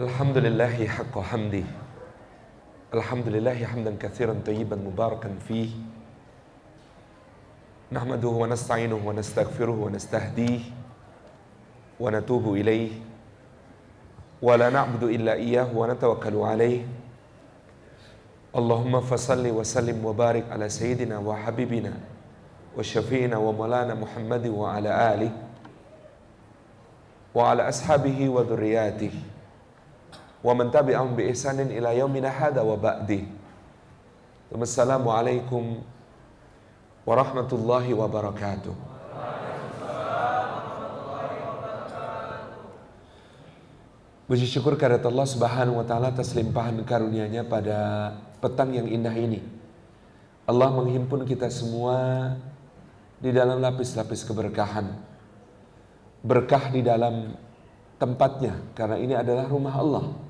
الحمد لله حق حمده الحمد لله حمدا كثيرا طيبا مباركا فيه. نحمده ونستعينه ونستغفره ونستهديه ونتوب إليه. ولا نعبد إلا إياه ونتوكل عليه. اللهم فصل وسلم وبارك على سيدنا وحبيبنا وشفينا ومولانا محمد وعلى آله وعلى أصحابه وذرياته. wa man tabi'ahum bi ihsanin ila yaumina hadha wa ba'di. Wassalamualaikum warahmatullahi wabarakatuh. Puji syukur kehadirat Allah Subhanahu wa taala atas limpahan karunia-Nya pada petang yang indah ini. Allah menghimpun kita semua di dalam lapis-lapis keberkahan. Berkah di dalam tempatnya karena ini adalah rumah Allah.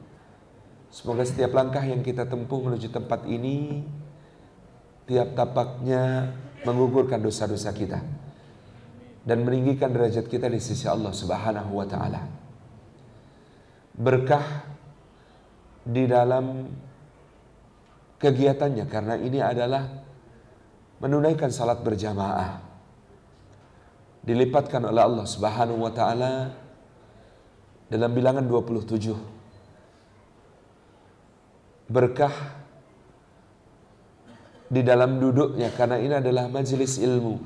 Semoga setiap langkah yang kita tempuh menuju tempat ini tiap tapaknya menggugurkan dosa-dosa kita dan meninggikan derajat kita di sisi Allah Subhanahu wa taala. Berkah di dalam kegiatannya karena ini adalah menunaikan salat berjamaah. Dilipatkan oleh Allah Subhanahu wa taala dalam bilangan 27 berkah di dalam duduknya karena ini adalah majelis ilmu.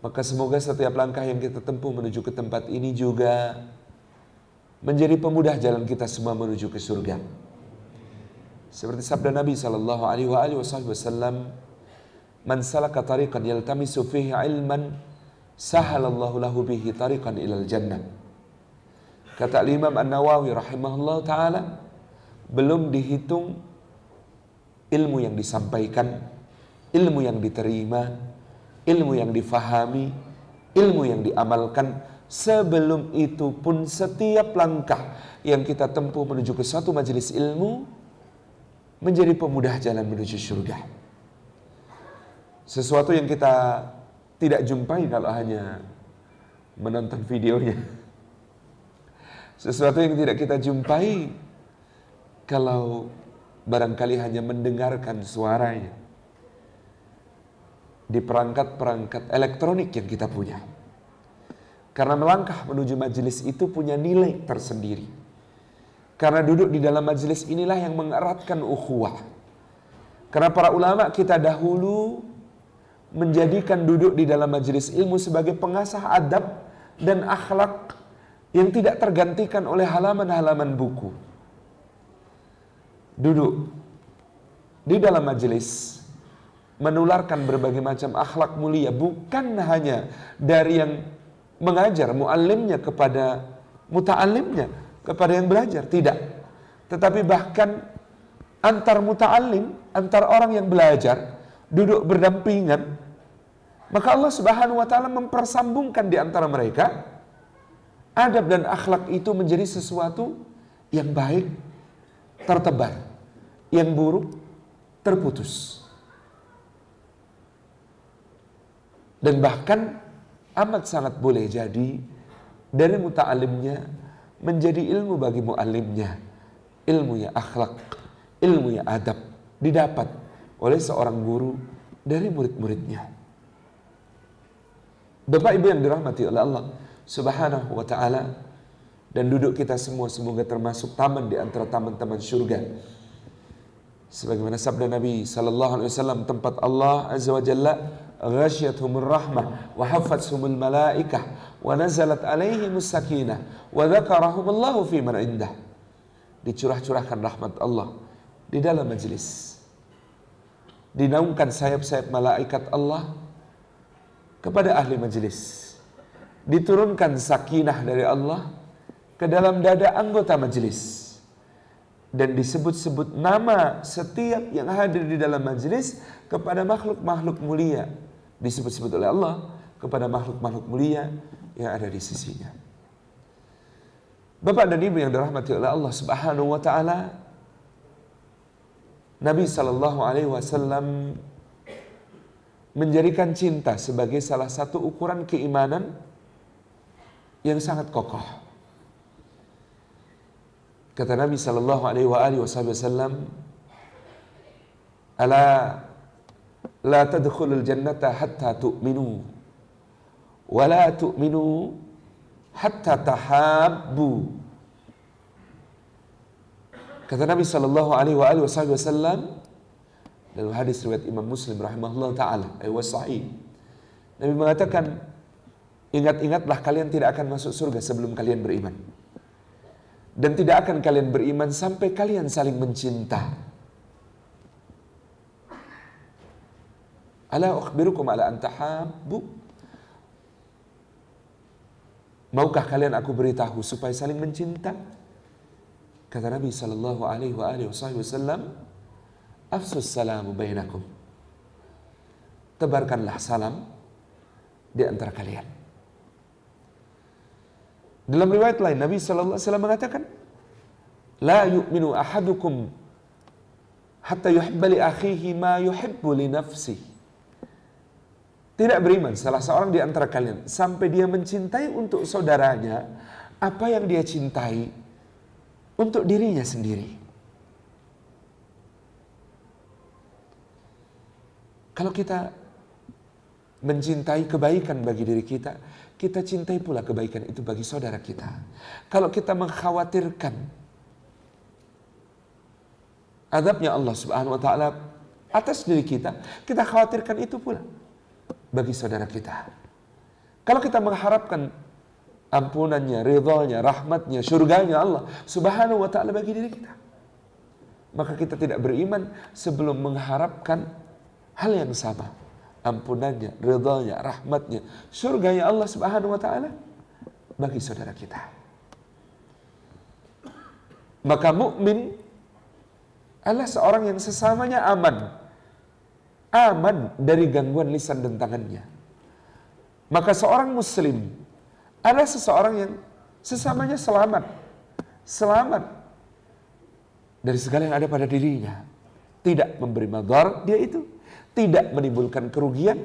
Maka semoga setiap langkah yang kita tempuh menuju ke tempat ini juga menjadi pemudah jalan kita semua menuju ke surga. Seperti sabda Nabi sallallahu alaihi wasallam, "Man salaka tariqan yaltamisu fihi ilman, sahalallahu lahu bihi tariqan ilal jannah." Kata Imam An-Nawawi rahimahullah taala, belum dihitung ilmu yang disampaikan, ilmu yang diterima, ilmu yang difahami, ilmu yang diamalkan. Sebelum itu pun setiap langkah yang kita tempuh menuju ke suatu majelis ilmu menjadi pemudah jalan menuju surga. Sesuatu yang kita tidak jumpai kalau hanya menonton videonya. Sesuatu yang tidak kita jumpai kalau barangkali hanya mendengarkan suaranya di perangkat-perangkat elektronik yang kita punya. Karena melangkah menuju majelis itu punya nilai tersendiri. Karena duduk di dalam majelis inilah yang mengeratkan ukhuwah. Karena para ulama kita dahulu menjadikan duduk di dalam majelis ilmu sebagai pengasah adab dan akhlak yang tidak tergantikan oleh halaman-halaman buku. Duduk. Di dalam majelis menularkan berbagai macam akhlak mulia bukan hanya dari yang mengajar muallimnya kepada muta'allimnya kepada yang belajar tidak. Tetapi bahkan antar muta'allim antar orang yang belajar duduk berdampingan maka Allah Subhanahu wa taala mempersambungkan di antara mereka adab dan akhlak itu menjadi sesuatu yang baik tertebar yang buruk terputus dan bahkan amat sangat boleh jadi dari muta'alimnya menjadi ilmu bagi mu'alimnya. Ilmu ya akhlak, ilmu ya adab didapat oleh seorang guru dari murid-muridnya. Bapak Ibu yang dirahmati oleh Allah Subhanahu wa taala dan duduk kita semua semoga termasuk taman di antara taman-taman surga sebagaimana sabda Nabi sallallahu alaihi wasallam tempat Allah azza wa jalla ghasyiyatuhumur rahmah wa hafathumul malaikah wa nazalat alaihimus sakinah wa dzakarahumullahu fi man indah. Dicurah-curahkan rahmat Allah di dalam majelis dinaungkan sayap-sayap malaikat Allah kepada ahli majelis diturunkan sakinah dari Allah ke dalam dada anggota majelis dan disebut-sebut nama setiap yang hadir di dalam majlis kepada makhluk-makhluk mulia disebut-sebut oleh Allah kepada makhluk-makhluk mulia yang ada di sisinya. Bapak dan Ibu yang dirahmati oleh Allah Subhanahu wa taala, Nabi sallallahu alaihi wasallam menjadikan cinta sebagai salah satu ukuran keimanan yang sangat kokoh. Kata Nabi sallallahu alaihi wasallam, "Ala la tadkhulul jannata hatta tu'minu wa la tu'minu hatta tahabbu." Kata Nabi sallallahu alaihi wasallam dalam hadis riwayat Imam Muslim rahimahullah taala, ayat sahih. Nabi mengatakan, ingat-ingatlah kalian tidak akan masuk surga sebelum kalian beriman. Dan tidak akan kalian beriman sampai kalian saling mencinta. Ala ukhbirukum ala antahabbu. Maukah kalian aku beritahu supaya saling mencinta? Kata Nabi sallallahu alaihi wa alihi wasallam, "Afsus salamu bainakum." Tebarkanlah salam di antara kalian. Dalam riwayat lain Nabi sallallahu alaihi wasallam mengatakan, "La yu'minu ahadukum hatta yuhibba li akhihi ma yuhibbu li nafsihi." Tidak beriman salah seorang di antara kalian sampai dia mencintai untuk saudaranya apa yang dia cintai untuk dirinya sendiri. Kalau kita mencintai kebaikan bagi diri kita, kita cintai pula kebaikan itu bagi saudara kita. Kalau kita mengkhawatirkan adabnya Allah Subhanahu wa taala atas diri kita, kita khawatirkan itu pula bagi saudara kita. Kalau kita mengharapkan ampunannya, ridhonya, rahmatnya, surganya Allah subhanahu wa ta'ala bagi diri kita. Maka kita tidak beriman sebelum mengharapkan hal yang sama. Ampunannya, ridhonya, rahmatnya, surganya Allah subhanahu wa ta'ala bagi saudara kita. Maka mukmin adalah seorang yang sesamanya aman. Aman dari gangguan lisan dan tangannya. Maka seorang muslim ada seseorang yang sesamanya selamat. Selamat dari segala yang ada pada dirinya. Tidak memberi madar dia itu. Tidak menimbulkan kerugian.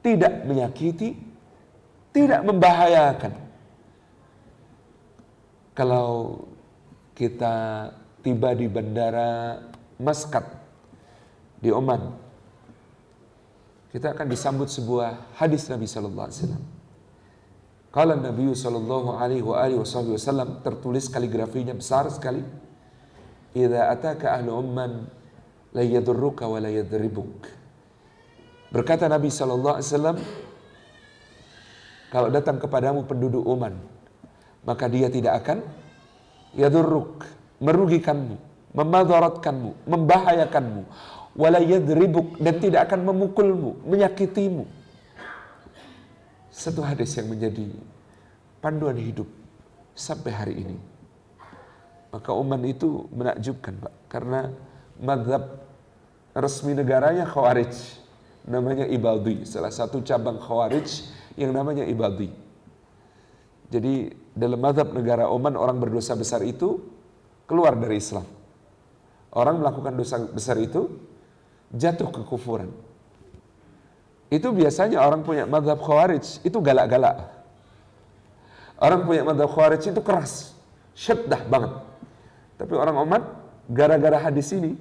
Tidak menyakiti. Tidak membahayakan. Kalau kita tiba di bandara Maskat di Oman, kita akan disambut sebuah hadis Nabi Sallallahu Alaihi Wasallam. Kalau Nabi sallallahu alaihi wasallam tertulis kaligrafinya besar sekali. Idza ataka ahlu umman la yadurruka wa la yadribuk. Berkata Nabi wasallam, kalau datang kepadamu penduduk Uman, maka dia tidak akan yadurruk, merugikanmu, memadaratkanmu, membahayakanmu, wala yadribuk dan tidak akan memukulmu, menyakitimu satu hadis yang menjadi panduan hidup sampai hari ini. Maka Oman itu menakjubkan Pak. Karena madhab resmi negaranya Khawarij. Namanya Ibadi. Salah satu cabang Khawarij yang namanya Ibadi. Jadi dalam madhab negara Oman orang berdosa besar itu keluar dari Islam. Orang melakukan dosa besar itu jatuh ke kufuran. Itu biasanya orang punya madhab khawarij, itu galak-galak. Orang punya madhab khawarij itu keras, syeddah banget. Tapi orang umat, gara-gara hadis ini,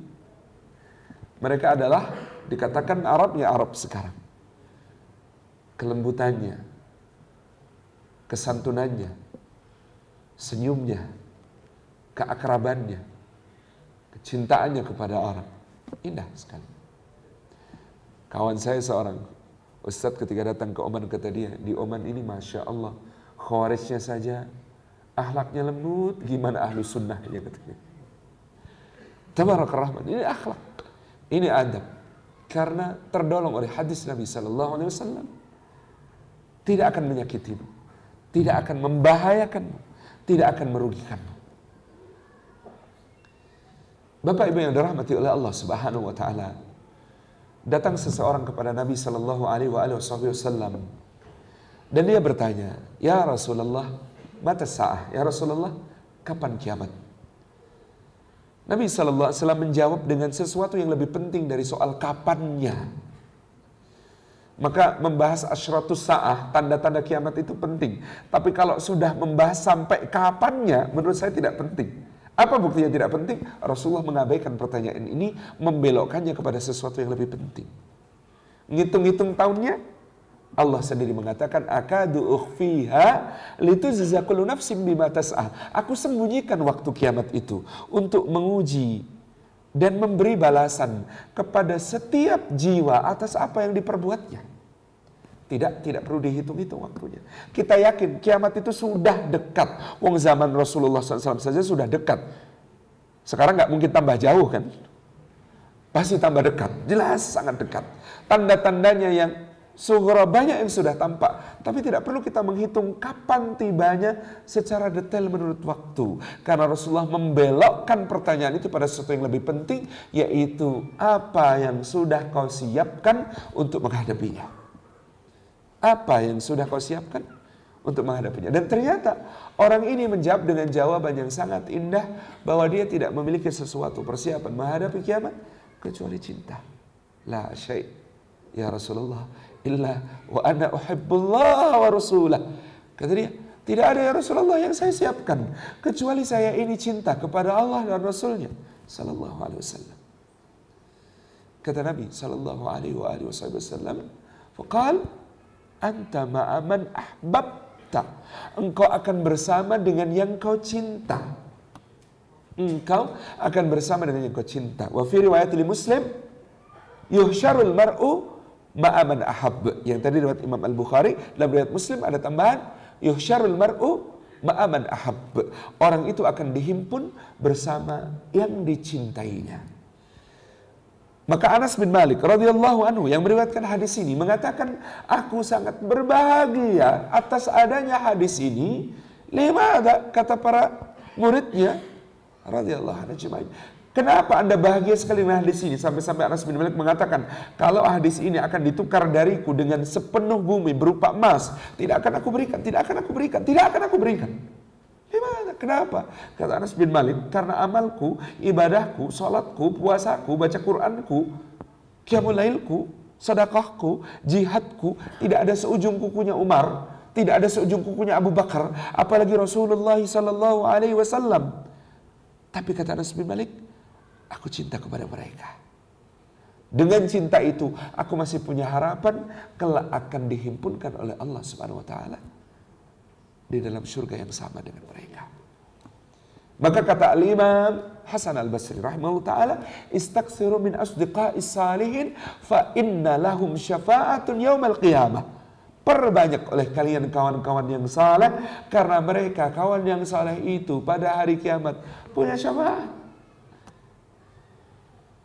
mereka adalah dikatakan Arabnya Arab sekarang. Kelembutannya, kesantunannya, senyumnya, keakrabannya, kecintaannya kepada orang. Indah sekali. Kawan saya seorang Ustadz ketika datang ke Oman kata dia, di Oman ini Masya Allah, khawarijnya saja, akhlaknya lembut, gimana ahlu sunnahnya katanya. Tabarak Rahman, ini akhlak, ini adab. Karena terdolong oleh hadis Nabi Sallallahu Alaihi Wasallam. Tidak akan menyakitimu, tidak akan membahayakanmu, tidak akan merugikanmu. Bapak Ibu yang dirahmati oleh Allah Subhanahu wa taala, datang seseorang kepada Nabi Shallallahu Alaihi Wasallam dan dia bertanya, Ya Rasulullah, mata sah, ya Rasulullah, kapan kiamat? Nabi Wasallam menjawab dengan sesuatu yang lebih penting dari soal kapannya. Maka membahas asyratus sa'ah, tanda-tanda kiamat itu penting. Tapi kalau sudah membahas sampai kapannya, menurut saya tidak penting. Apa buktinya tidak penting? Rasulullah mengabaikan pertanyaan ini, membelokkannya kepada sesuatu yang lebih penting. Ngitung-ngitung tahunnya, Allah sendiri mengatakan akadu ukhfiha litujza kullu nafsin bima tas'ah. Aku sembunyikan waktu kiamat itu untuk menguji dan memberi balasan kepada setiap jiwa atas apa yang diperbuatnya. Tidak, tidak perlu dihitung-hitung waktunya. Kita yakin kiamat itu sudah dekat. Wong zaman Rasulullah SAW saja sudah dekat. Sekarang nggak mungkin tambah jauh kan? Pasti tambah dekat. Jelas sangat dekat. Tanda-tandanya yang suhra banyak yang sudah tampak. Tapi tidak perlu kita menghitung kapan tibanya secara detail menurut waktu. Karena Rasulullah membelokkan pertanyaan itu pada sesuatu yang lebih penting. Yaitu apa yang sudah kau siapkan untuk menghadapinya apa yang sudah kau siapkan untuk menghadapinya. Dan ternyata orang ini menjawab dengan jawaban yang sangat indah bahwa dia tidak memiliki sesuatu persiapan menghadapi kiamat kecuali cinta. La syai' ya Rasulullah illa wa ana uhibbullah wa rasulah. Kata dia, tidak ada ya Rasulullah yang saya siapkan kecuali saya ini cinta kepada Allah dan Rasulnya sallallahu alaihi wasallam. Kata Nabi sallallahu alaihi wasallam, faqal anta ma'aman ahbabta. Engkau akan bersama dengan yang kau cinta. Engkau akan bersama dengan yang kau cinta. Wa fi riwayat li Muslim yuhsyarul mar'u ma'aman ahab. Yang tadi riwayat Imam Al-Bukhari dalam riwayat Muslim ada tambahan yuhsyarul mar'u ma'aman ahab. Orang itu akan dihimpun bersama yang dicintainya. Maka Anas bin Malik radhiyallahu anhu yang meriwayatkan hadis ini mengatakan, aku sangat berbahagia atas adanya hadis ini. Lima ada kata para muridnya radhiyallahu anhu Kenapa anda bahagia sekali dengan hadis ini Sampai-sampai Anas bin Malik mengatakan Kalau hadis ini akan ditukar dariku dengan sepenuh bumi berupa emas Tidak akan aku berikan, tidak akan aku berikan, tidak akan aku berikan? Kenapa? Kata Anas bin Malik, karena amalku, ibadahku, sholatku, puasaku, baca Quranku, kiamulailku, sedekahku, jihadku, tidak ada seujung kukunya Umar, tidak ada seujung kukunya Abu Bakar, apalagi Rasulullah sallallahu alaihi wasallam. Tapi kata Anas bin Malik, aku cinta kepada mereka. Dengan cinta itu, aku masih punya harapan kelak akan dihimpunkan oleh Allah Subhanahu wa taala di dalam surga yang sama dengan mereka. Maka kata al-Imam Hasan al-Basri rahimahullah ta'ala, Istaksiru min asdiqa'is salihin, fa inna lahum syafa'atun yawmal qiyamah. Perbanyak oleh kalian kawan-kawan yang saleh karena mereka kawan yang saleh itu pada hari kiamat punya syafaat.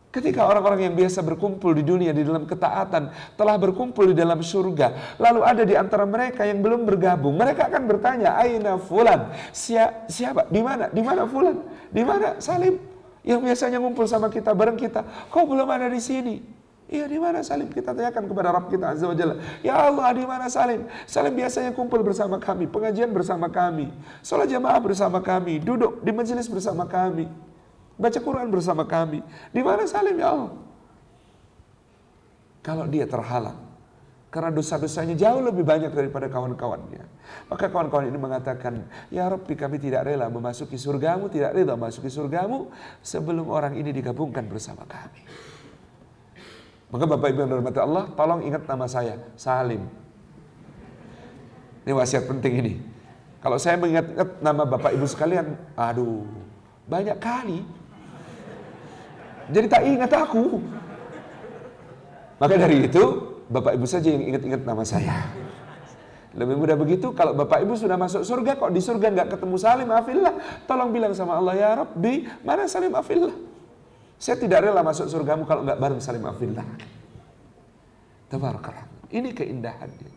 Ketika orang-orang yang biasa berkumpul di dunia di dalam ketaatan telah berkumpul di dalam surga, lalu ada di antara mereka yang belum bergabung, mereka akan bertanya, "Aina fulan?" Siapa? Di mana? Di mana fulan? Di mana Salim? Yang biasanya ngumpul sama kita bareng kita, kok belum ada di sini? Iya di mana Salim? Kita tanyakan kepada Rabb kita Azza wa Jalla. Ya Allah di mana Salim? Salim biasanya kumpul bersama kami, pengajian bersama kami, sholat jamaah bersama kami, duduk di majelis bersama kami. Baca Quran bersama kami. Di mana Salim ya Allah? Kalau dia terhalang karena dosa-dosanya jauh lebih banyak daripada kawan-kawannya. Maka kawan-kawan ini mengatakan, Ya Rabbi kami tidak rela memasuki surgamu, tidak rela memasuki surgamu sebelum orang ini digabungkan bersama kami. Maka Bapak Ibu yang dirahmati Allah, tolong ingat nama saya, Salim. Ini wasiat penting ini. Kalau saya mengingat nama Bapak Ibu sekalian, aduh, banyak kali jadi tak ingat aku. Maka dari itu, Bapak Ibu saja yang ingat-ingat nama saya. Lebih mudah begitu, kalau Bapak Ibu sudah masuk surga, kok di surga nggak ketemu Salim Afillah, tolong bilang sama Allah, ya Rabbi, mana Salim Afillah? Saya tidak rela masuk surgamu kalau nggak bareng Salim Afillah. Tabarakallah. Ini keindahannya.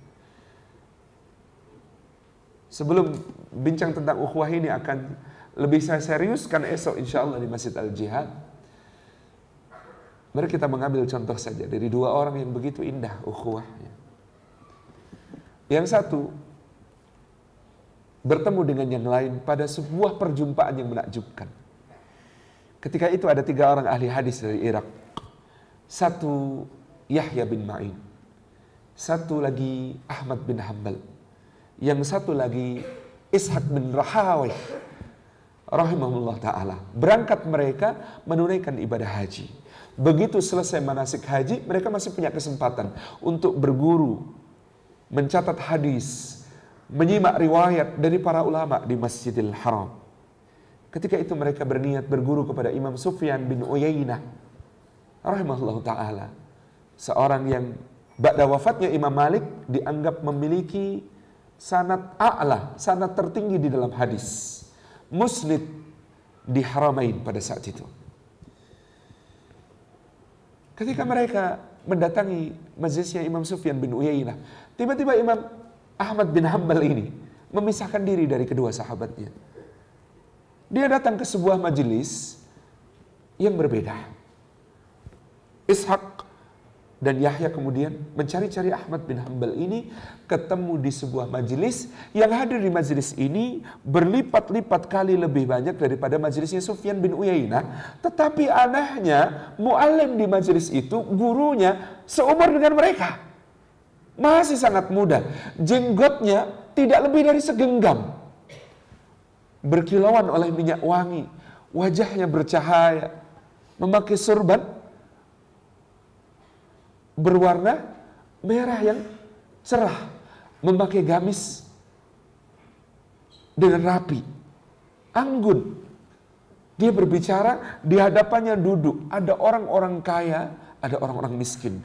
Sebelum bincang tentang ukhuwah ini akan lebih saya seriuskan esok insya Allah di Masjid Al-Jihad. Mari kita mengambil contoh saja dari dua orang yang begitu indah ukhuwahnya. Yang satu bertemu dengan yang lain pada sebuah perjumpaan yang menakjubkan. Ketika itu ada tiga orang ahli hadis dari Irak. Satu Yahya bin Ma'in. Satu lagi Ahmad bin Hanbal. Yang satu lagi Ishaq bin Rahawai. rahimahullah taala. Berangkat mereka menunaikan ibadah haji. Begitu selesai manasik haji, mereka masih punya kesempatan untuk berguru, mencatat hadis, menyimak riwayat dari para ulama di Masjidil Haram. Ketika itu mereka berniat berguru kepada Imam Sufyan bin Uyainah rahimahullah taala. Seorang yang ba'da wafatnya Imam Malik dianggap memiliki sanat a'la, sanat tertinggi di dalam hadis. Musnid di Haramain pada saat itu. Ketika mereka mendatangi majlisnya Imam Sufyan bin Uyainah, tiba-tiba Imam Ahmad bin Hambal ini memisahkan diri dari kedua sahabatnya. Dia datang ke sebuah majelis yang berbeda. Ishak dan Yahya kemudian mencari-cari Ahmad bin Hambal ini ketemu di sebuah majelis yang hadir di majelis ini berlipat-lipat kali lebih banyak daripada majelisnya Sufyan bin Uyainah. Tetapi anehnya mu'alim di majelis itu gurunya seumur dengan mereka. Masih sangat muda. Jenggotnya tidak lebih dari segenggam. Berkilauan oleh minyak wangi. Wajahnya bercahaya. Memakai surban berwarna merah yang cerah, memakai gamis dengan rapi, anggun. Dia berbicara, di hadapannya duduk, ada orang-orang kaya, ada orang-orang miskin.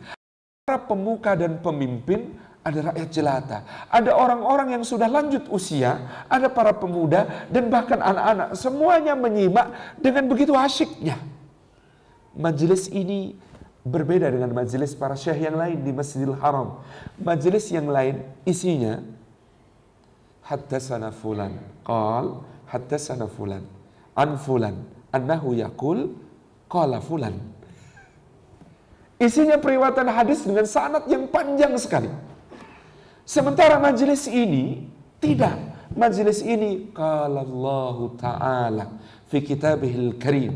Para pemuka dan pemimpin, ada rakyat jelata. Ada orang-orang yang sudah lanjut usia, ada para pemuda, dan bahkan anak-anak. Semuanya menyimak dengan begitu asyiknya. Majelis ini Berbeda dengan majelis para syekh yang lain di Masjidil Haram. Majelis yang lain isinya Hattasana fulan qal hattasana fulan an fulan annahu yaqul qala fulan. Isinya periwayatan hadis dengan sanad yang panjang sekali. Sementara majelis ini tidak. Majelis ini qala Allah taala fi kitabihil karim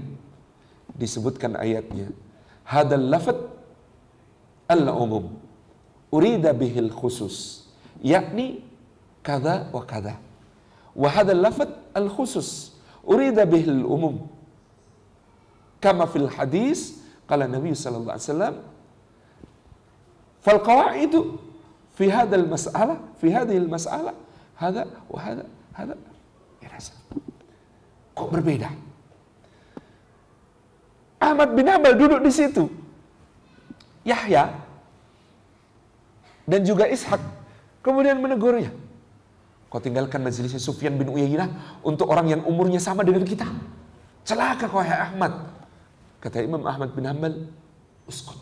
disebutkan ayatnya hadal lafad al-umum urida bihil khusus yakni kada wa kada wa hadal lafad al-khusus urida bihil umum kama fil hadis kala Nabi sallallahu alaihi wasallam fal qawaidu fi hadal mas'alah fi hadhihi mas'alah hada wa hada hada ya rasa kok berbeda Ahmad bin Hambal duduk di situ. Yahya dan juga Ishak kemudian menegurnya. Kau tinggalkan majelisnya Sufyan bin Uyainah untuk orang yang umurnya sama dengan kita. Celaka kau hai Ahmad. Kata Imam Ahmad bin Hambal, uskut.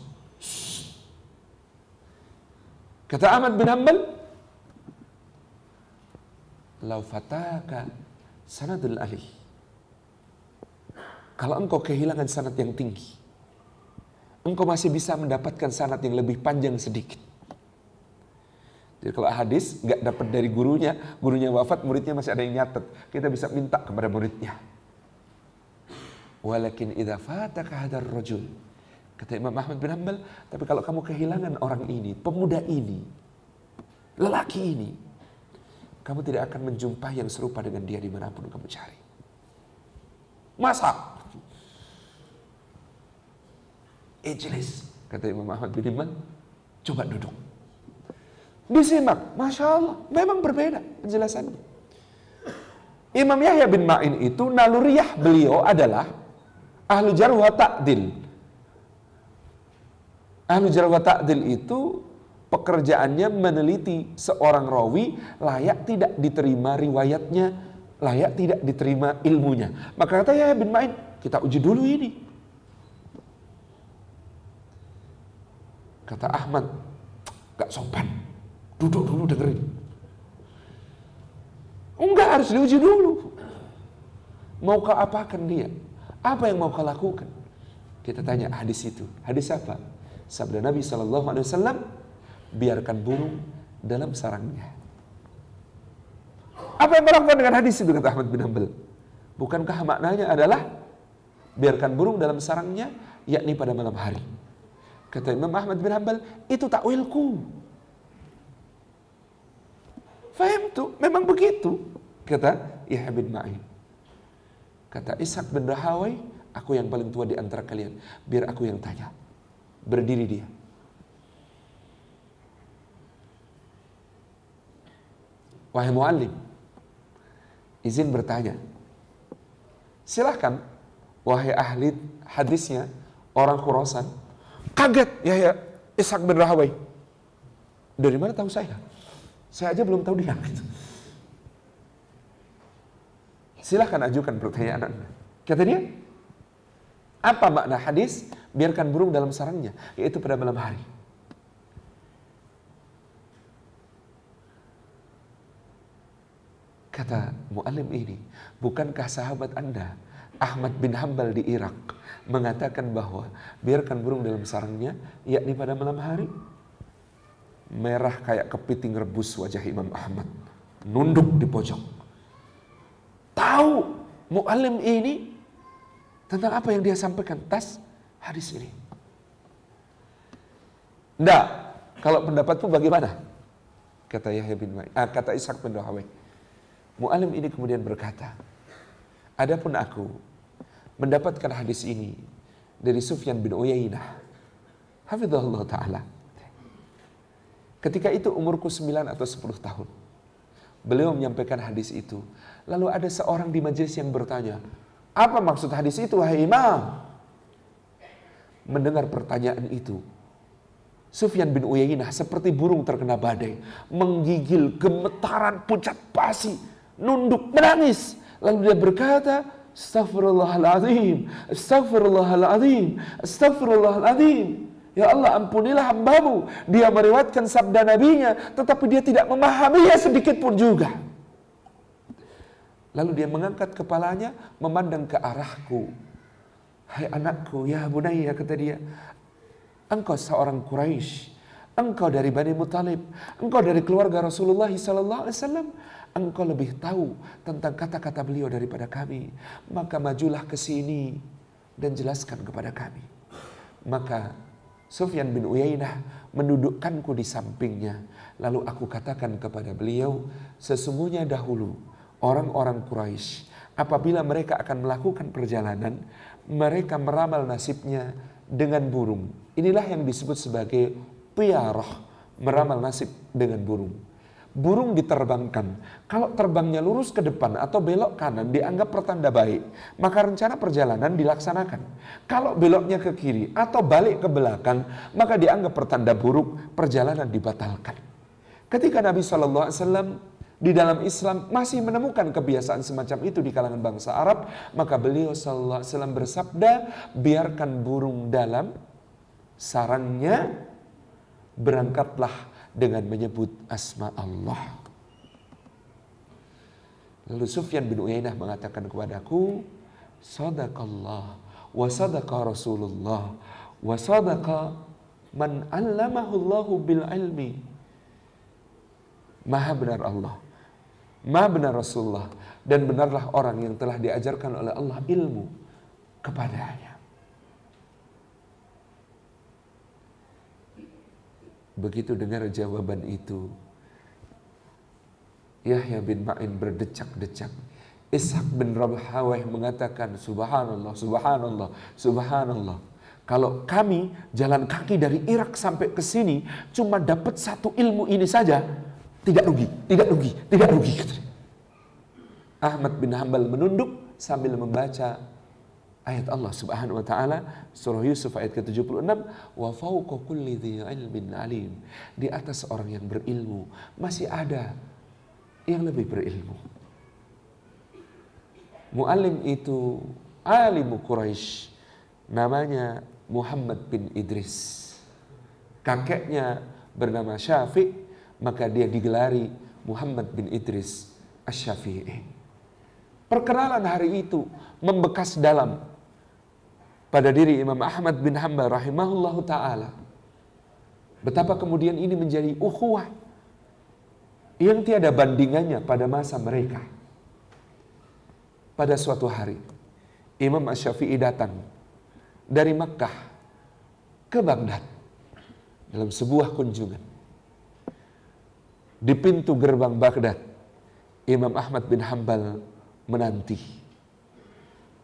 Kata Ahmad bin Hambal, lau fataka sanadul alih kalau engkau kehilangan sanat yang tinggi, engkau masih bisa mendapatkan sanat yang lebih panjang sedikit. Jadi kalau hadis nggak dapat dari gurunya, gurunya wafat, muridnya masih ada yang nyatet. Kita bisa minta kepada muridnya. Walakin idza fataka hadar rajul. Kata Imam Ahmad bin Hanbal, tapi kalau kamu kehilangan orang ini, pemuda ini, lelaki ini, kamu tidak akan menjumpai yang serupa dengan dia di mana pun kamu cari. Masa? Ijlis. Kata Imam Ahmad bin Iman, coba duduk. Disimak, Masya Allah, memang berbeda penjelasannya. Imam Yahya bin Ma'in itu naluriyah beliau adalah ahlu jarwa ta'dil. Ahlu jarwa ta'dil itu pekerjaannya meneliti seorang rawi layak tidak diterima riwayatnya, layak tidak diterima ilmunya. Maka kata Yahya bin Ma'in, kita uji dulu ini. Kata Ahmad, gak sopan. Duduk dulu dengerin. Enggak harus diuji dulu. Mau kau apakan dia? Apa yang mau kau lakukan? Kita tanya hadis itu. Hadis apa? Sabda Nabi Wasallam, biarkan burung dalam sarangnya. Apa yang melakukan dengan hadis itu kata Ahmad bin Hanbal? Bukankah maknanya adalah biarkan burung dalam sarangnya, yakni pada malam hari. Kata Imam Ahmad bin Hanbal, itu takwilku. Faham tuh, memang begitu. Kata Yahya bin Ma'in. Kata Ishak bin Rahawai, aku yang paling tua di antara kalian. Biar aku yang tanya. Berdiri dia. Wahai muallim, izin bertanya. Silahkan, wahai ahli hadisnya, orang Khurasan, kaget ya ya Ishak bin Rahawai. Dari mana tahu saya? Saya aja belum tahu dia. Silahkan ajukan pertanyaan Anda. Kata dia, apa makna hadis? Biarkan burung dalam sarangnya, yaitu pada malam hari. Kata mu'alim ini, bukankah sahabat Anda Ahmad bin Hambal di Irak mengatakan bahwa biarkan burung dalam sarangnya, yakni pada malam hari? Merah kayak kepiting rebus wajah Imam Ahmad. Nunduk di pojok tahu mu'alim ini tentang apa yang dia sampaikan tas hadis ini. Tidak. Kalau pendapatmu bagaimana? Kata Yahya bin Ma'in. Ah, kata Ishak bin. Mu'alim ini kemudian berkata, Adapun aku mendapatkan hadis ini dari Sufyan bin Uyainah. Hafizahullah Ta'ala. Ketika itu umurku 9 atau 10 tahun. Beliau menyampaikan hadis itu. Lalu ada seorang di majelis yang bertanya, apa maksud hadis itu, wahai imam? Mendengar pertanyaan itu, Sufyan bin Uyainah seperti burung terkena badai, menggigil gemetaran pucat pasi, nunduk menangis. Lalu dia berkata, Astaghfirullahaladzim, Astaghfirullahaladzim, Astaghfirullahaladzim. Ya Allah ampunilah hambamu. Dia meriwayatkan sabda nabinya. Tetapi dia tidak memahaminya sedikit pun juga. Lalu dia mengangkat kepalanya. Memandang ke arahku. Hai anakku, ya bunaya kata dia. Engkau seorang Quraisy, engkau dari Bani Muthalib, engkau dari keluarga Rasulullah wasallam, engkau lebih tahu tentang kata-kata beliau daripada kami. Maka majulah ke sini dan jelaskan kepada kami. Maka Sufyan bin Uyainah mendudukkanku di sampingnya. Lalu aku katakan kepada beliau, sesungguhnya dahulu orang-orang Quraisy apabila mereka akan melakukan perjalanan, mereka meramal nasibnya dengan burung. Inilah yang disebut sebagai piarah, meramal nasib dengan burung burung diterbangkan. Kalau terbangnya lurus ke depan atau belok kanan dianggap pertanda baik, maka rencana perjalanan dilaksanakan. Kalau beloknya ke kiri atau balik ke belakang, maka dianggap pertanda buruk, perjalanan dibatalkan. Ketika Nabi SAW di dalam Islam masih menemukan kebiasaan semacam itu di kalangan bangsa Arab, maka beliau SAW bersabda, biarkan burung dalam sarangnya, berangkatlah dengan menyebut asma Allah. Lalu Sufyan bin Uyainah mengatakan kepadaku, Sadaqallah wa sadaqa Rasulullah wa sadaqa man allamahu Allahu bil ilmi. Maha benar Allah. Maha benar Rasulullah. Dan benarlah orang yang telah diajarkan oleh Allah ilmu kepadanya. Begitu dengar jawaban itu, Yahya bin Ma'in berdecak-decak. Ishak bin Rabhawah mengatakan, Subhanallah, Subhanallah, Subhanallah. Kalau kami jalan kaki dari Irak sampai ke sini, cuma dapat satu ilmu ini saja, tidak rugi, tidak rugi, tidak rugi. Ahmad bin Hambal menunduk sambil membaca ayat Allah Subhanahu wa taala surah Yusuf ayat ke-76 wa fawqa kulli dhi ilmin alim. Di atas orang yang berilmu masih ada yang lebih berilmu. Muallim itu alimu Quraisy namanya Muhammad bin Idris. Kakeknya bernama Syafi maka dia digelari Muhammad bin Idris Asy-Syafi'i perkenalan hari itu membekas dalam pada diri Imam Ahmad bin Hanbal rahimahullah taala. Betapa kemudian ini menjadi ukhuwah yang tiada bandingannya pada masa mereka. Pada suatu hari, Imam Ash-Syafi'i datang dari Makkah ke Baghdad dalam sebuah kunjungan. Di pintu gerbang Baghdad, Imam Ahmad bin Hambal menanti.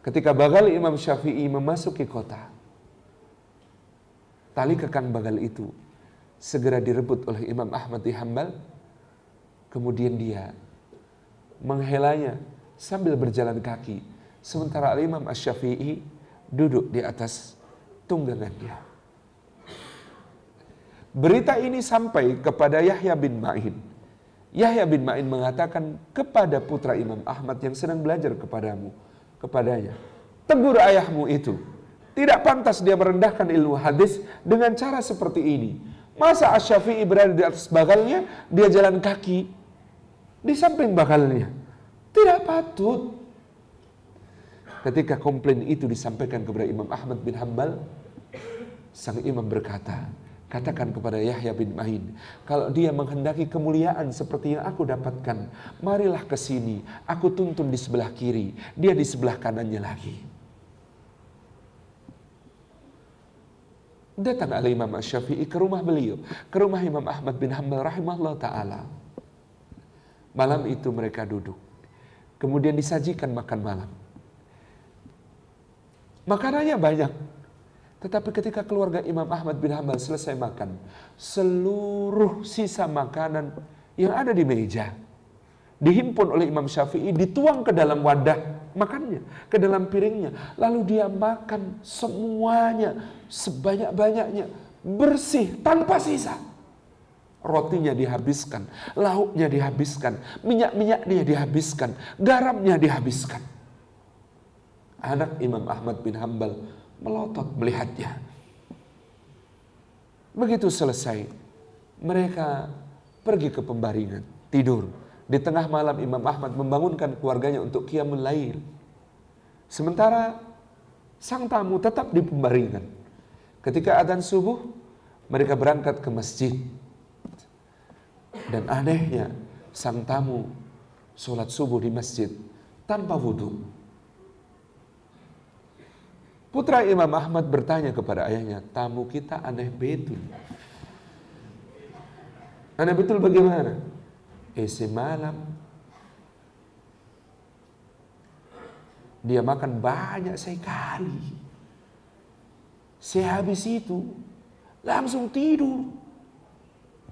Ketika bagal Imam Syafi'i memasuki kota, tali kekang bagal itu segera direbut oleh Imam Ahmad di Hambal. Kemudian dia menghelanya sambil berjalan kaki. Sementara Imam Ash-Syafi'i duduk di atas tunggangannya. Berita ini sampai kepada Yahya bin Ma'in. Yahya bin Ma'in mengatakan kepada putra Imam Ahmad yang sedang belajar kepadamu kepadanya. Tegur ayahmu itu. Tidak pantas dia merendahkan ilmu hadis dengan cara seperti ini. Masa Asyafi'i berada di atas bagalnya, dia jalan kaki di samping bagalnya. Tidak patut. Ketika komplain itu disampaikan kepada Imam Ahmad bin Hambal, sang imam berkata, Katakan kepada Yahya bin Ma'in, kalau dia menghendaki kemuliaan seperti yang aku dapatkan, marilah ke sini, aku tuntun di sebelah kiri, dia di sebelah kanannya lagi. Datang Ali Imam Syafi'i ke rumah beliau, ke rumah Imam Ahmad bin Hanbal rahimahullah ta'ala. Malam itu mereka duduk. Kemudian disajikan makan malam. Makanannya banyak, tetapi ketika keluarga Imam Ahmad bin Hambal selesai makan, seluruh sisa makanan yang ada di meja dihimpun oleh Imam Syafi'i, dituang ke dalam wadah makannya, ke dalam piringnya. Lalu dia makan semuanya, sebanyak-banyaknya, bersih, tanpa sisa. Rotinya dihabiskan, lauknya dihabiskan, minyak-minyaknya dihabiskan, garamnya dihabiskan. Anak Imam Ahmad bin Hambal melotot melihatnya. Begitu selesai, mereka pergi ke pembaringan, tidur. Di tengah malam Imam Ahmad membangunkan keluarganya untuk qiyamul lail. Sementara sang tamu tetap di pembaringan. Ketika adzan subuh, mereka berangkat ke masjid. Dan anehnya, sang tamu sholat subuh di masjid tanpa wudhu. Putra Imam Ahmad bertanya kepada ayahnya, tamu kita aneh betul. Aneh betul bagaimana? Isi malam dia makan banyak sekali. Sehabis itu langsung tidur.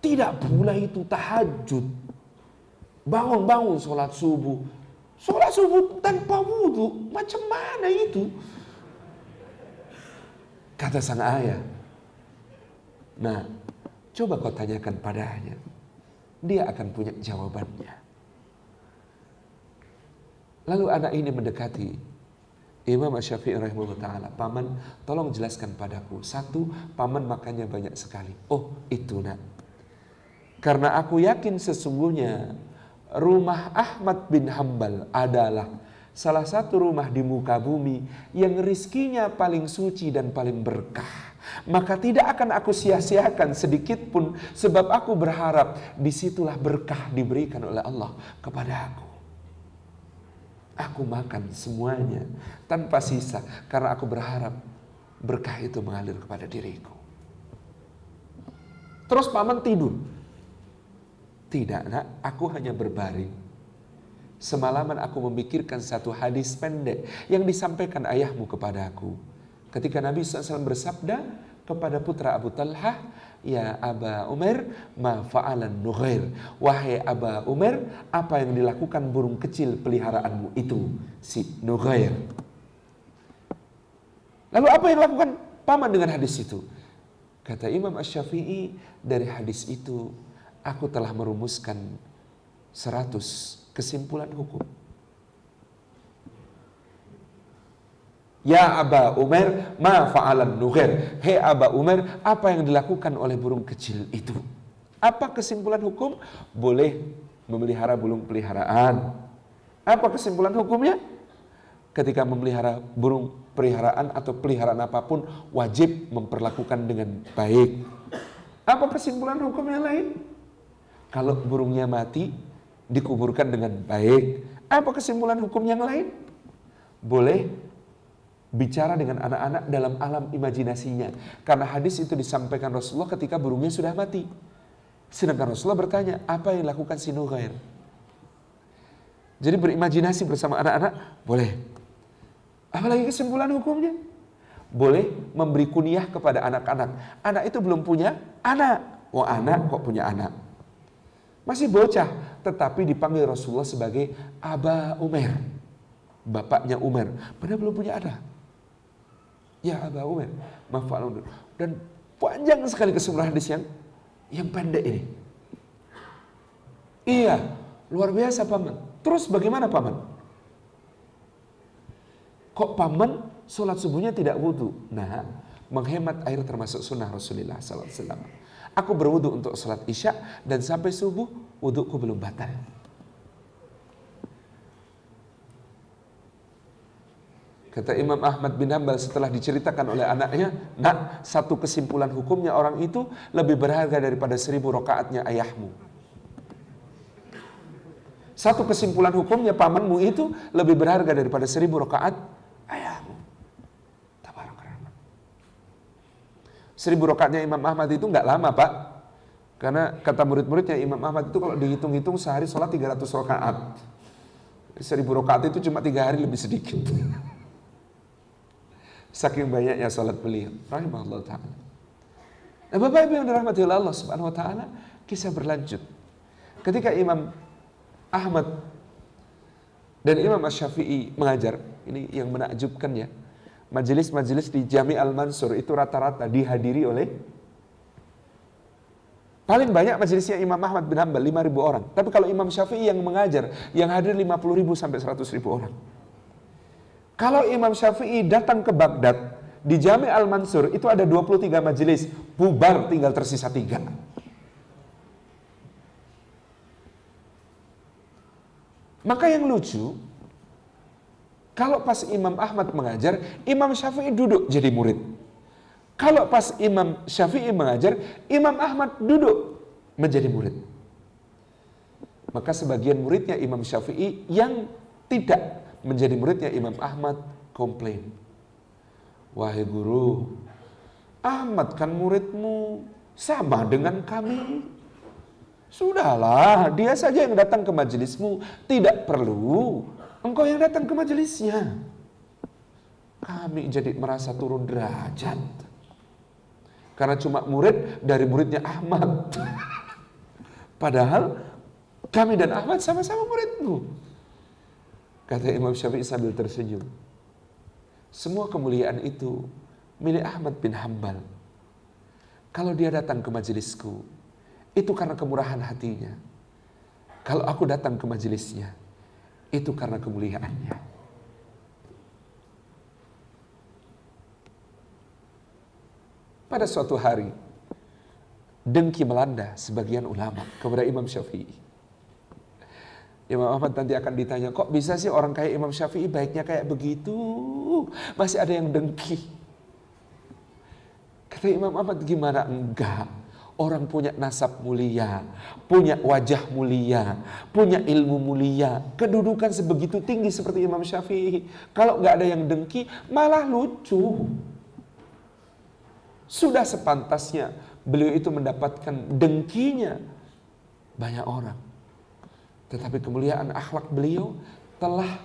Tidak pula itu tahajud. Bangun-bangun sholat subuh. Sholat subuh tanpa wudhu. Macam mana itu? Kata sang ayah. Nah, coba kau tanyakan padanya. Dia akan punya jawabannya. Lalu anak ini mendekati Imam Syafi'i rahimahullah ta'ala. Paman, tolong jelaskan padaku. Satu, paman makannya banyak sekali. Oh, itu nak. Karena aku yakin sesungguhnya rumah Ahmad bin Hambal adalah salah satu rumah di muka bumi yang rizkinya paling suci dan paling berkah. Maka tidak akan aku sia-siakan sedikit pun sebab aku berharap di situlah berkah diberikan oleh Allah kepada aku. Aku makan semuanya tanpa sisa karena aku berharap berkah itu mengalir kepada diriku. Terus paman tidur. Tidak nak, aku hanya berbaring Semalaman aku memikirkan satu hadis pendek yang disampaikan ayahmu kepada aku. Ketika Nabi SAW bersabda kepada putra Abu Talha, Ya Aba Umar, ma fa'alan nughair. Wahai Aba Umar, apa yang dilakukan burung kecil peliharaanmu itu? Si nughair. Lalu apa yang dilakukan paman dengan hadis itu? Kata Imam Ash-Syafi'i, dari hadis itu aku telah merumuskan seratus kesimpulan hukum. Ya Aba Umar, ma fa'alan nugher. Hei Aba Umar, apa yang dilakukan oleh burung kecil itu? Apa kesimpulan hukum? Boleh memelihara burung peliharaan. Apa kesimpulan hukumnya? Ketika memelihara burung peliharaan atau peliharaan apa pun, wajib memperlakukan dengan baik. Apa kesimpulan hukum yang lain? Kalau burungnya mati, dikuburkan dengan baik. Apa kesimpulan hukum yang lain? Boleh bicara dengan anak-anak dalam alam imajinasinya. Karena hadis itu disampaikan Rasulullah ketika burungnya sudah mati. Sedangkan Rasulullah bertanya, apa yang dilakukan si Nughair? Jadi berimajinasi bersama anak-anak, boleh. Apalagi kesimpulan hukumnya? Boleh memberi kunyah kepada anak-anak. Anak itu belum punya anak. Oh anak kok punya anak. Masih bocah, tetapi dipanggil Rasulullah sebagai Aba Umar. Bapaknya Umar. Padahal belum punya anak. Ya Aba Umar. Dan panjang sekali kesimpulan hadis yang yang pendek ini. Iya, luar biasa paman. Terus bagaimana paman? Kok paman sholat subuhnya tidak wudhu? Nah, menghemat air termasuk sunnah Rasulullah SAW. Aku berwudhu untuk sholat isya dan sampai subuh wudhuku belum batal. Kata Imam Ahmad bin Hambal setelah diceritakan oleh anaknya, nak satu kesimpulan hukumnya orang itu lebih berharga daripada seribu rokaatnya ayahmu. Satu kesimpulan hukumnya pamanmu itu lebih berharga daripada seribu rokaat ayahmu. Seribu rokaatnya Imam Ahmad itu nggak lama pak. Karena kata murid-muridnya Imam Ahmad itu kalau dihitung-hitung sehari sholat 300 rokaat. Seribu rokaat itu cuma tiga hari lebih sedikit. Saking banyaknya sholat beliau. Rahimahullah ta'ala. Nah Bapak Ibu yang dirahmati Allah subhanahu wa ta'ala. Kisah berlanjut. Ketika Imam Ahmad dan Imam Ash-Syafi'i mengajar ini yang menakjubkan ya. Majelis-majelis di Jami Al-Mansur itu rata-rata dihadiri oleh Paling banyak majelisnya Imam Ahmad bin Hanbal 5 ribu orang. Tapi kalau Imam Syafi'i yang mengajar, yang hadir 50 ribu sampai 100 ribu orang. Kalau Imam Syafi'i datang ke Baghdad, di Jami Al-Mansur itu ada 23 majelis, bubar tinggal tersisa tiga. Maka yang lucu, kalau pas Imam Ahmad mengajar, Imam Syafi'i duduk jadi murid. Kalau pas Imam Syafi'i mengajar, Imam Ahmad duduk menjadi murid. Maka sebagian muridnya Imam Syafi'i yang tidak menjadi muridnya Imam Ahmad komplain. Wahai guru, Ahmad kan muridmu sama dengan kami. Sudahlah, dia saja yang datang ke majelismu. Tidak perlu Engkau yang datang ke majelisnya. Kami jadi merasa turun derajat. Karena cuma murid dari muridnya Ahmad. Padahal kami dan Ahmad sama-sama muridmu. Kata Imam Syafi'i sambil tersenyum. Semua kemuliaan itu milik Ahmad bin Hambal. Kalau dia datang ke majelisku, itu karena kemurahan hatinya. Kalau aku datang ke majelisnya, itu karena kemuliaannya. Pada suatu hari, dengki melanda sebagian ulama kepada Imam Syafi'i. Imam Ahmad nanti akan ditanya, kok bisa sih orang kayak Imam Syafi'i baiknya kayak begitu? Masih ada yang dengki. Kata Imam Ahmad, gimana enggak? Orang punya nasab mulia, punya wajah mulia, punya ilmu mulia, kedudukan sebegitu tinggi seperti Imam Syafi'i. Kalau nggak ada yang dengki, malah lucu. Sudah sepantasnya beliau itu mendapatkan dengkinya banyak orang. Tetapi kemuliaan akhlak beliau telah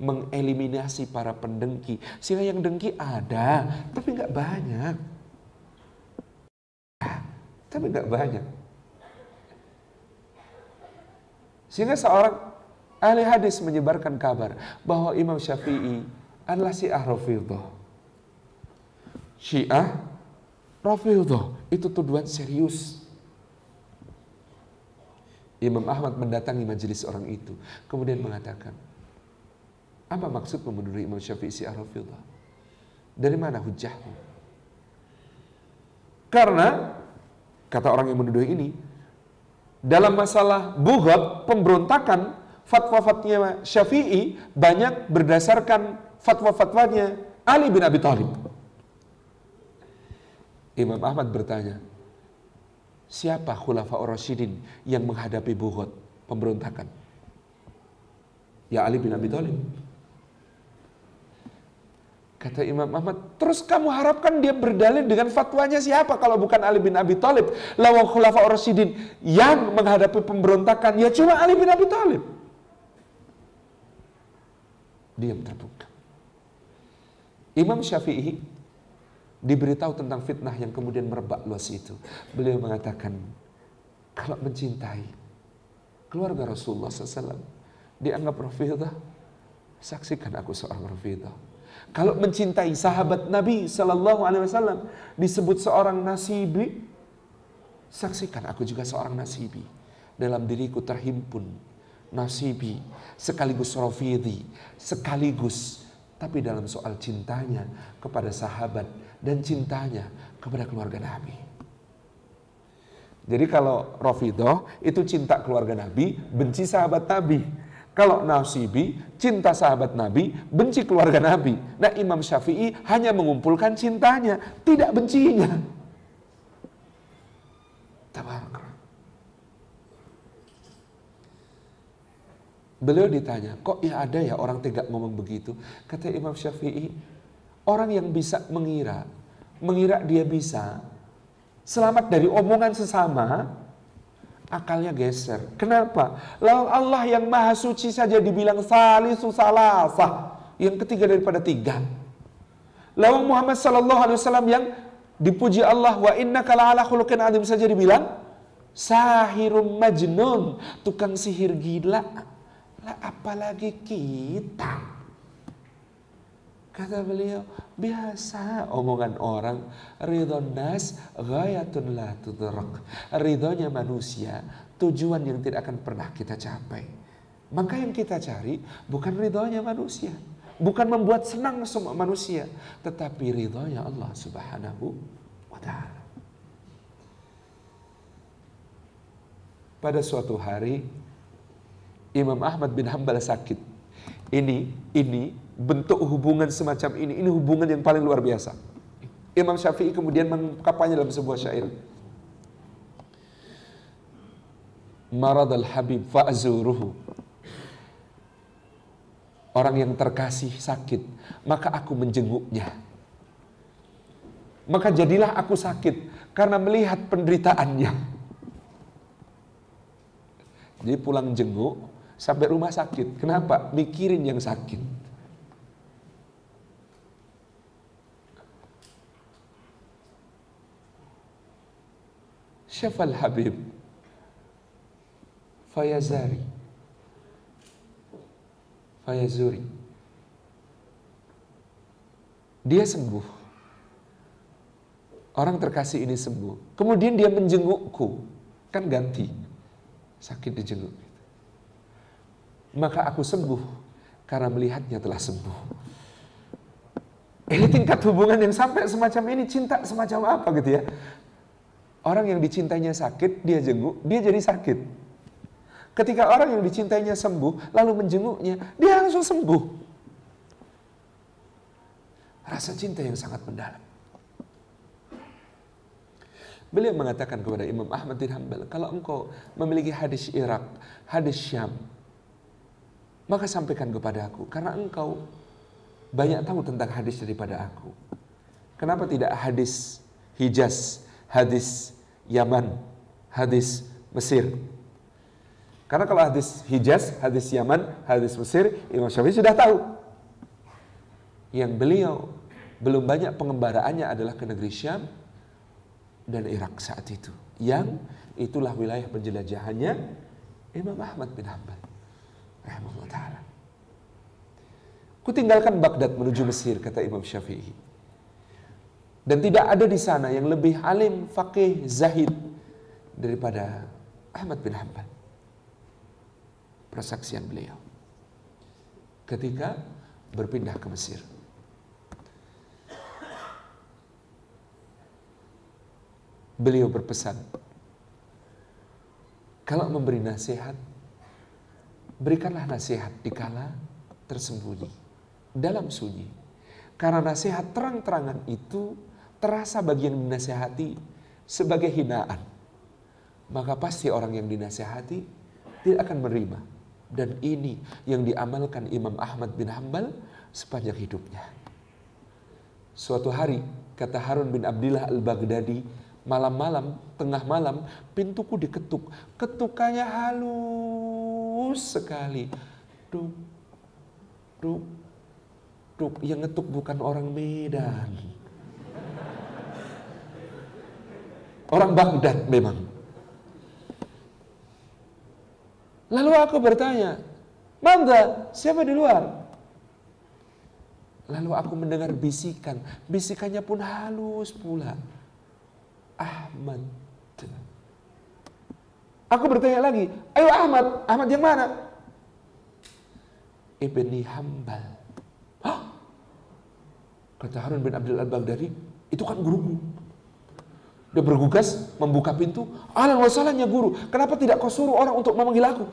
mengeliminasi para pendengki. Sehingga yang dengki ada, tapi nggak banyak tapi nggak banyak. Sehingga seorang ahli hadis menyebarkan kabar bahwa Imam Syafi'i adalah Syiah Rafidhah. Syiah Rafidhah itu tuduhan serius. Imam Ahmad mendatangi majelis orang itu, kemudian mengatakan, apa maksud memenuhi Imam Syafi'i Syiah Rafidhah? Dari mana hujahmu? Karena kata orang yang menuduh ini, dalam masalah bughat, pemberontakan, fatwa-fatwanya Syafi'i banyak berdasarkan fatwa-fatwanya Ali bin Abi Thalib. Imam Ahmad bertanya, siapa khulafa Rasyidin yang menghadapi bughat, pemberontakan? Ya Ali bin Abi Thalib. Kata Imam Ahmad, terus kamu harapkan dia berdalil dengan fatwanya siapa kalau bukan Ali bin Abi Thalib? Lawa khulafa Rasyidin yang menghadapi pemberontakan ya cuma Ali bin Abi Thalib. Diam terbuka. Imam Syafi'i diberitahu tentang fitnah yang kemudian merebak luas itu. Beliau mengatakan, kalau mencintai keluarga Rasulullah SAW dianggap rafidah, saksikan aku seorang rafidah. Kalau mencintai sahabat Nabi Sallallahu Alaihi Wasallam disebut seorang nasibi, saksikan aku juga seorang nasibi. Dalam diriku terhimpun nasibi sekaligus rafidi sekaligus tapi dalam soal cintanya kepada sahabat dan cintanya kepada keluarga Nabi. Jadi kalau Rafidah itu cinta keluarga Nabi, benci sahabat Nabi. Kalau Nasibi, cinta sahabat Nabi, benci keluarga Nabi. Nah Imam Syafi'i hanya mengumpulkan cintanya, tidak bencinya. Beliau ditanya, kok ya ada ya orang tega ngomong begitu? Kata Imam Syafi'i, orang yang bisa mengira, mengira dia bisa, selamat dari omongan sesama, akalnya geser. Kenapa? Lalu Allah yang maha suci saja dibilang salisu salasah. Yang ketiga daripada tiga. Lalu Muhammad sallallahu alaihi wasallam yang dipuji Allah wa inna kala ala khuluqin adim saja dibilang sahirum majnun, tukang sihir gila. Lah apalagi kita. Kata beliau, biasa omongan orang, ridho nas ghayatun la tudrak. Ridhonya manusia, tujuan yang tidak akan pernah kita capai. Maka yang kita cari bukan ridhonya manusia. Bukan membuat senang semua manusia. Tetapi ridhonya Allah subhanahu wa ta'ala. Pada suatu hari, Imam Ahmad bin Hambal sakit. Ini, ini bentuk hubungan semacam ini. Ini hubungan yang paling luar biasa. Imam Syafi'i kemudian mengungkapkannya dalam sebuah syair. Marad al-habib fa'zuruhu. Orang yang terkasih sakit, maka aku menjenguknya. Maka jadilah aku sakit karena melihat penderitaannya. Jadi pulang jenguk sampai rumah sakit. Kenapa? Mikirin yang sakit. Syafal Habib Fayazari Fayazuri Dia sembuh. Orang terkasih ini sembuh. Kemudian dia menjengukku. Kan ganti. Sakit dijenguk Maka aku sembuh Karena melihatnya telah sembuh. Ini tingkat hubungan yang sampai semacam ini Cinta semacam apa gitu ya Orang yang dicintainya sakit, dia jenguk, dia jadi sakit. Ketika orang yang dicintainya sembuh, lalu menjenguknya, dia langsung sembuh. Rasa cinta yang sangat mendalam. Beliau mengatakan kepada Imam Ahmad bin Hanbal, kalau engkau memiliki hadis Irak, hadis Syam, maka sampaikan kepada aku, karena engkau banyak tahu tentang hadis daripada aku. Kenapa tidak hadis Hijaz, hadis Yaman, hadis Mesir. Karena kalau hadis Hijaz, hadis Yaman, hadis Mesir, Imam Syafi'i sudah tahu. Yang beliau belum banyak pengembaraannya adalah ke negeri Syam dan Irak saat itu. Yang itulah wilayah penjelajahannya Imam Ahmad bin Hanbal. Rahimahullah ta'ala. Kutinggalkan Baghdad menuju Mesir, kata Imam Syafi'i. Dan tidak ada di sana yang lebih alim, fakih, zahid daripada Ahmad bin Hanbal. Persaksian beliau. Ketika berpindah ke Mesir. Beliau berpesan, kalau memberi nasihat, berikanlah nasihat di kala tersembunyi, dalam sunyi. Karena nasihat terang-terangan itu terasa bagi yang dinasehati sebagai hinaan, maka pasti orang yang dinasehati tidak akan menerima. Dan ini yang diamalkan Imam Ahmad bin Hambal sepanjang hidupnya. Suatu hari, kata Harun bin Abdillah al-Baghdadi, malam-malam, tengah malam, pintuku diketuk. Ketukannya halus sekali. Duk, duk, Duk, yang ngetuk bukan orang Medan. Orang Baghdad memang. Lalu aku bertanya, Manda, siapa di luar? Lalu aku mendengar bisikan. Bisikannya pun halus pula. Ahmad. Aku bertanya lagi, ayo Ahmad, Ahmad yang mana? Ibni Hambal. Hah? Kata Harun bin Abdul Al-Baghdadi, itu kan guruku. Dia bergugas, membuka pintu. Alan wasalahnya guru. Kenapa tidak kau suruh orang untuk memanggil aku?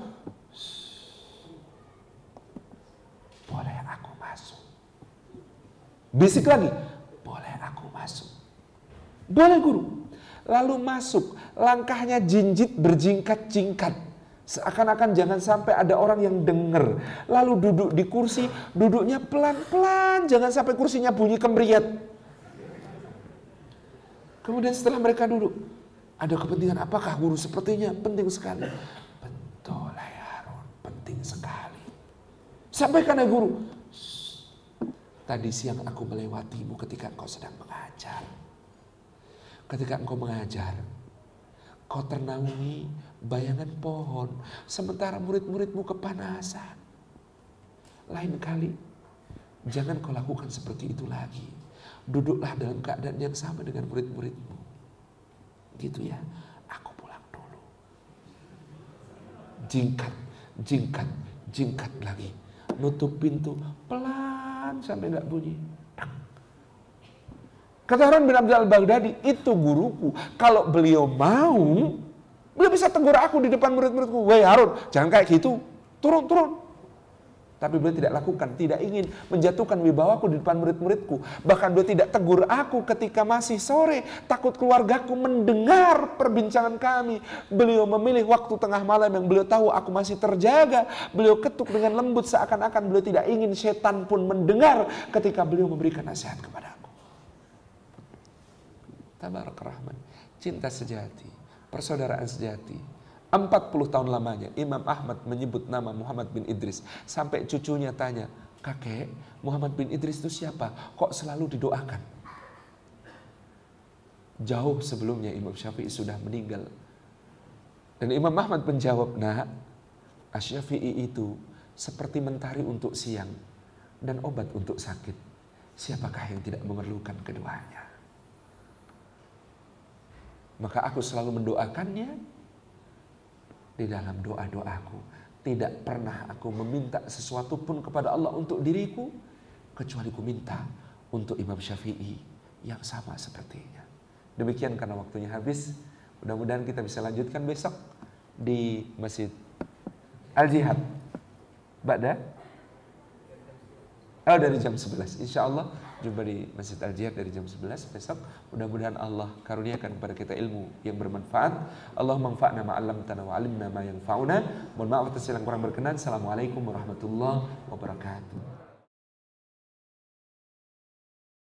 Boleh aku masuk. Bisik lagi. Boleh aku masuk. Boleh guru. Lalu masuk. Langkahnya jinjit berjingkat-jingkat. Seakan-akan jangan sampai ada orang yang dengar. Lalu duduk di kursi, duduknya pelan-pelan. Jangan sampai kursinya bunyi kemeriat. Kemudian setelah mereka duduk, ada kepentingan apakah guru sepertinya penting sekali. Betul ya Harun, penting sekali. Sampaikan ya guru. Tadi siang aku melewatimu ketika engkau sedang mengajar. Ketika engkau mengajar, kau ternaungi bayangan pohon, sementara murid-muridmu kepanasan. Lain kali, jangan kau lakukan seperti itu lagi. Duduklah dalam keadaan yang sama dengan murid-muridmu. Gitu ya, aku pulang dulu. Jingkat, jingkat, jingkat lagi. Nutup pintu pelan sampai nggak bunyi. Kata Harun bin Abdul Baghdadi, itu guruku. Kalau beliau mau, beliau bisa tegur aku di depan murid-muridku. Woi Harun, jangan kayak gitu. Turun, turun. Tapi beliau tidak lakukan, tidak ingin menjatuhkan wibawaku di depan murid-muridku. Bahkan beliau tidak tegur aku ketika masih sore. Takut keluargaku mendengar perbincangan kami. Beliau memilih waktu tengah malam yang beliau tahu aku masih terjaga. Beliau ketuk dengan lembut seakan-akan beliau tidak ingin setan pun mendengar ketika beliau memberikan nasihat kepada aku. Tabarak Rahman. Cinta sejati. Persaudaraan sejati. 40 tahun lamanya Imam Ahmad menyebut nama Muhammad bin Idris. Sampai cucunya tanya, kakek Muhammad bin Idris itu siapa? Kok selalu didoakan? Jauh sebelumnya Imam Syafi'i sudah meninggal. Dan Imam Ahmad menjawab, nah Asyafi'i itu seperti mentari untuk siang dan obat untuk sakit. Siapakah yang tidak memerlukan keduanya? Maka aku selalu mendoakannya di dalam doa-doaku. Tidak pernah aku meminta sesuatu pun kepada Allah untuk diriku, kecuali ku minta untuk Imam Syafi'i yang sama sepertinya. Demikian karena waktunya habis. Mudah-mudahan kita bisa lanjutkan besok di Masjid Al-Jihad. Ba'da? Oh dari jam 11. Insya Allah Jumpa di Masjid Al-Jihad dari jam 11 besok. Mudah-mudahan Allah karuniakan kepada kita ilmu yang bermanfaat. Allah manfa'na ma'alam tanah wa alimna yang fauna. Mohon maaf atas yang kurang berkenan. Assalamualaikum warahmatullahi wabarakatuh.